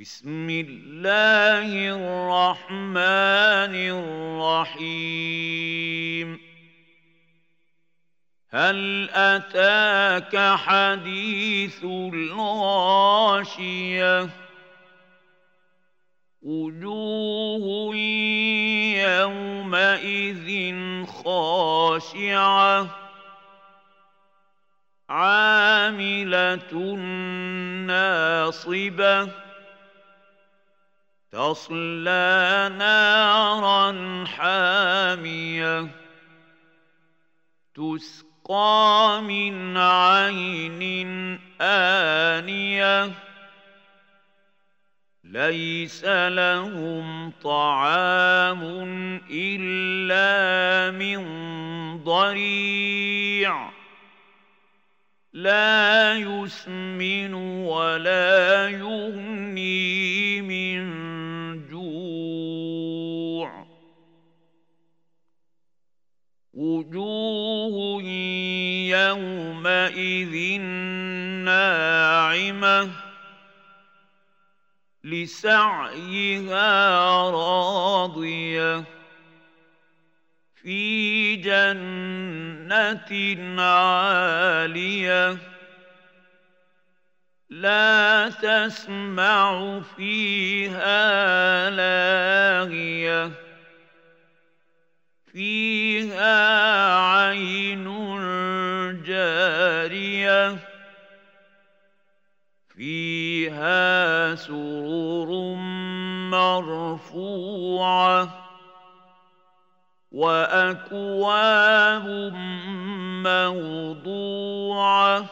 بسم الله الرحمن الرحيم. هل أتاك حديث الغاشية؟ وجوه يومئذ خاشعة. عاملة ناصبة. تصلى نارا حامية تسقى من عين آنية ليس لهم طعام إلا من ضريع لا يسمن ولا يغني يومئذ ناعمه لسعيها راضيه في جنه عاليه لا تسمع فيها لاغيه فيها فيها سرور مرفوعة وأكواب موضوعة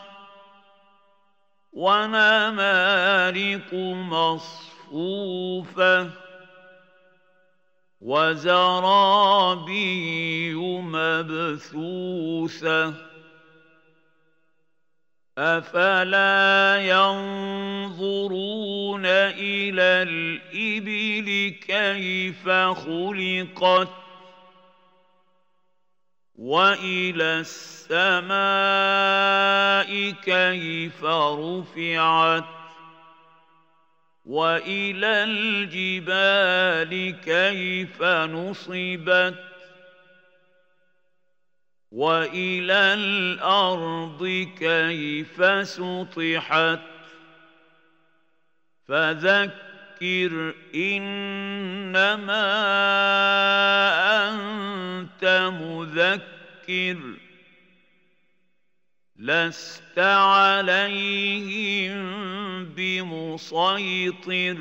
ونمارق مصفوفة وزرابي مبثوثة افلا ينظرون إلى الابل كيف خلقت والى السماء كيف رفعت والى الجبال كيف نصبت والى الأرض كيف سطحت فذكر انما انت مذكر لست عليهم بمسيطر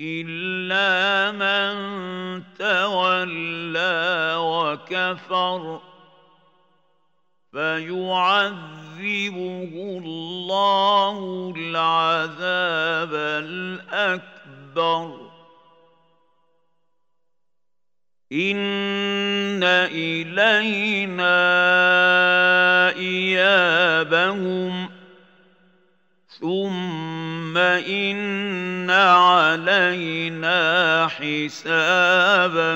الا من تولى وكفر فيعذبه الله العذاب الاكبر ان الينا ايابهم ثم ان علينا حسابهم